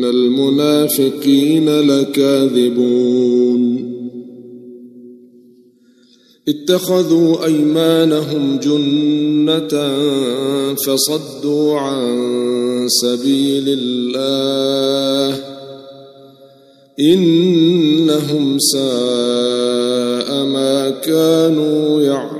إن المنافقين لكاذبون اتخذوا أيمانهم جنة فصدوا عن سبيل الله إنهم ساء ما كانوا يعملون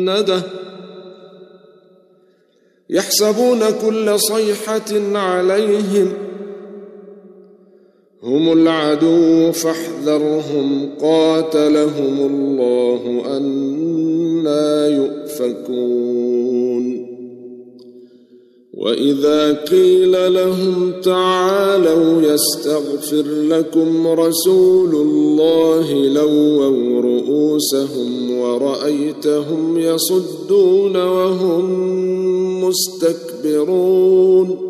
مسنده يحسبون كل صيحة عليهم. هم العدو فاحذرهم. قاتلهم الله أنا يؤفكون. وإذا قيل لهم تعالوا يستغفر لكم رسول الله لووا رؤوسهم ورأيتهم يصدون وهم مستكبرون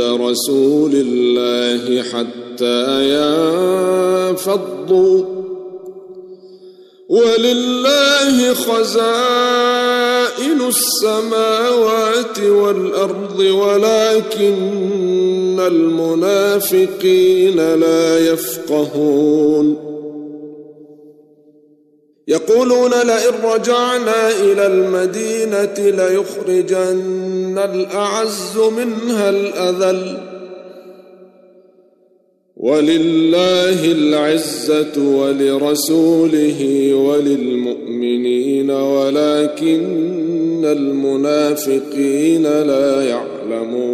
رسول الله حتى ينفضوا. ولله خزائن السماوات والأرض ولكن المنافقين لا يفقهون. يقولون لئن رجعنا إلى المدينة ليخرجن الأعز منها الأذل. ولله العزة ولرسوله وللمؤمنين ولكن المنافقين لا يعلمون.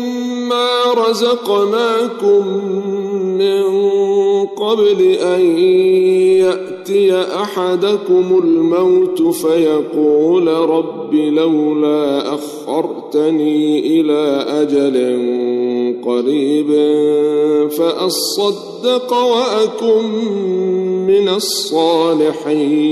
رزقناكم من قبل أن يأتي أحدكم الموت فيقول رب لولا أخرتني إلى أجل قريب فأصدق وأكن من الصالحين